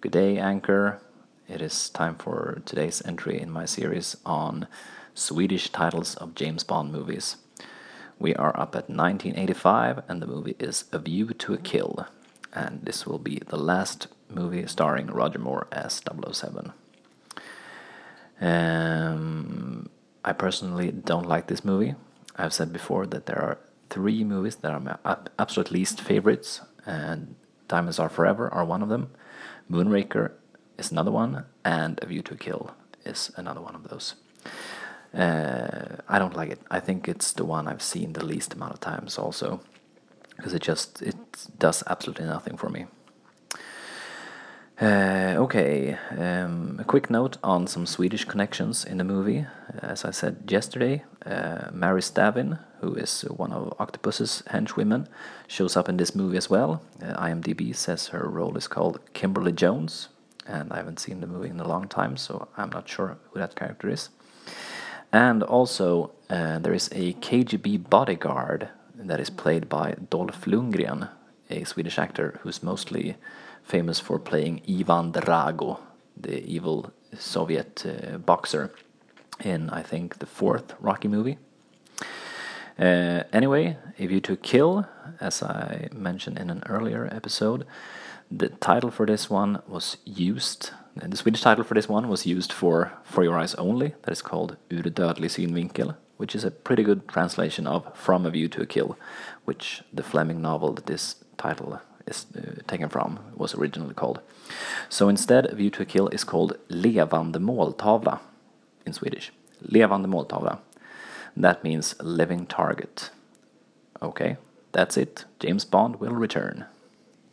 Good day, Anchor. It is time for today's entry in my series on Swedish titles of James Bond movies. We are up at 1985, and the movie is A View to a Kill. And this will be the last movie starring Roger Moore as 007. Um, I personally don't like this movie. I've said before that there are three movies that are my absolute least favorites, and Diamonds Are Forever are one of them. Moonraker is another one, and A View to Kill is another one of those. Uh, I don't like it. I think it's the one I've seen the least amount of times, also, because it just it does absolutely nothing for me. Uh, okay, um, a quick note on some Swedish connections in the movie. As I said yesterday, uh, Mary Stavin, who is one of Octopussy's henchwomen, shows up in this movie as well. Uh, IMDb says her role is called Kimberly Jones, and I haven't seen the movie in a long time, so I'm not sure who that character is. And also, uh, there is a KGB bodyguard that is played by Dolph Lundgren, a Swedish actor who's mostly famous for playing Ivan Drago, the evil Soviet uh, boxer, in I think the fourth Rocky movie. Uh, anyway, A View to Kill, as I mentioned in an earlier episode, the title for this one was used. The Swedish title for this one was used for For Your Eyes Only. That is called Ur dödlig synvinkel, which is a pretty good translation of From a View to a Kill, which the Fleming novel that this title is uh, taken from was originally called. So instead, View to a Kill is called Levande måltavla in Swedish. Levande måltavla. That means living target. Okay, that's it. James Bond will return.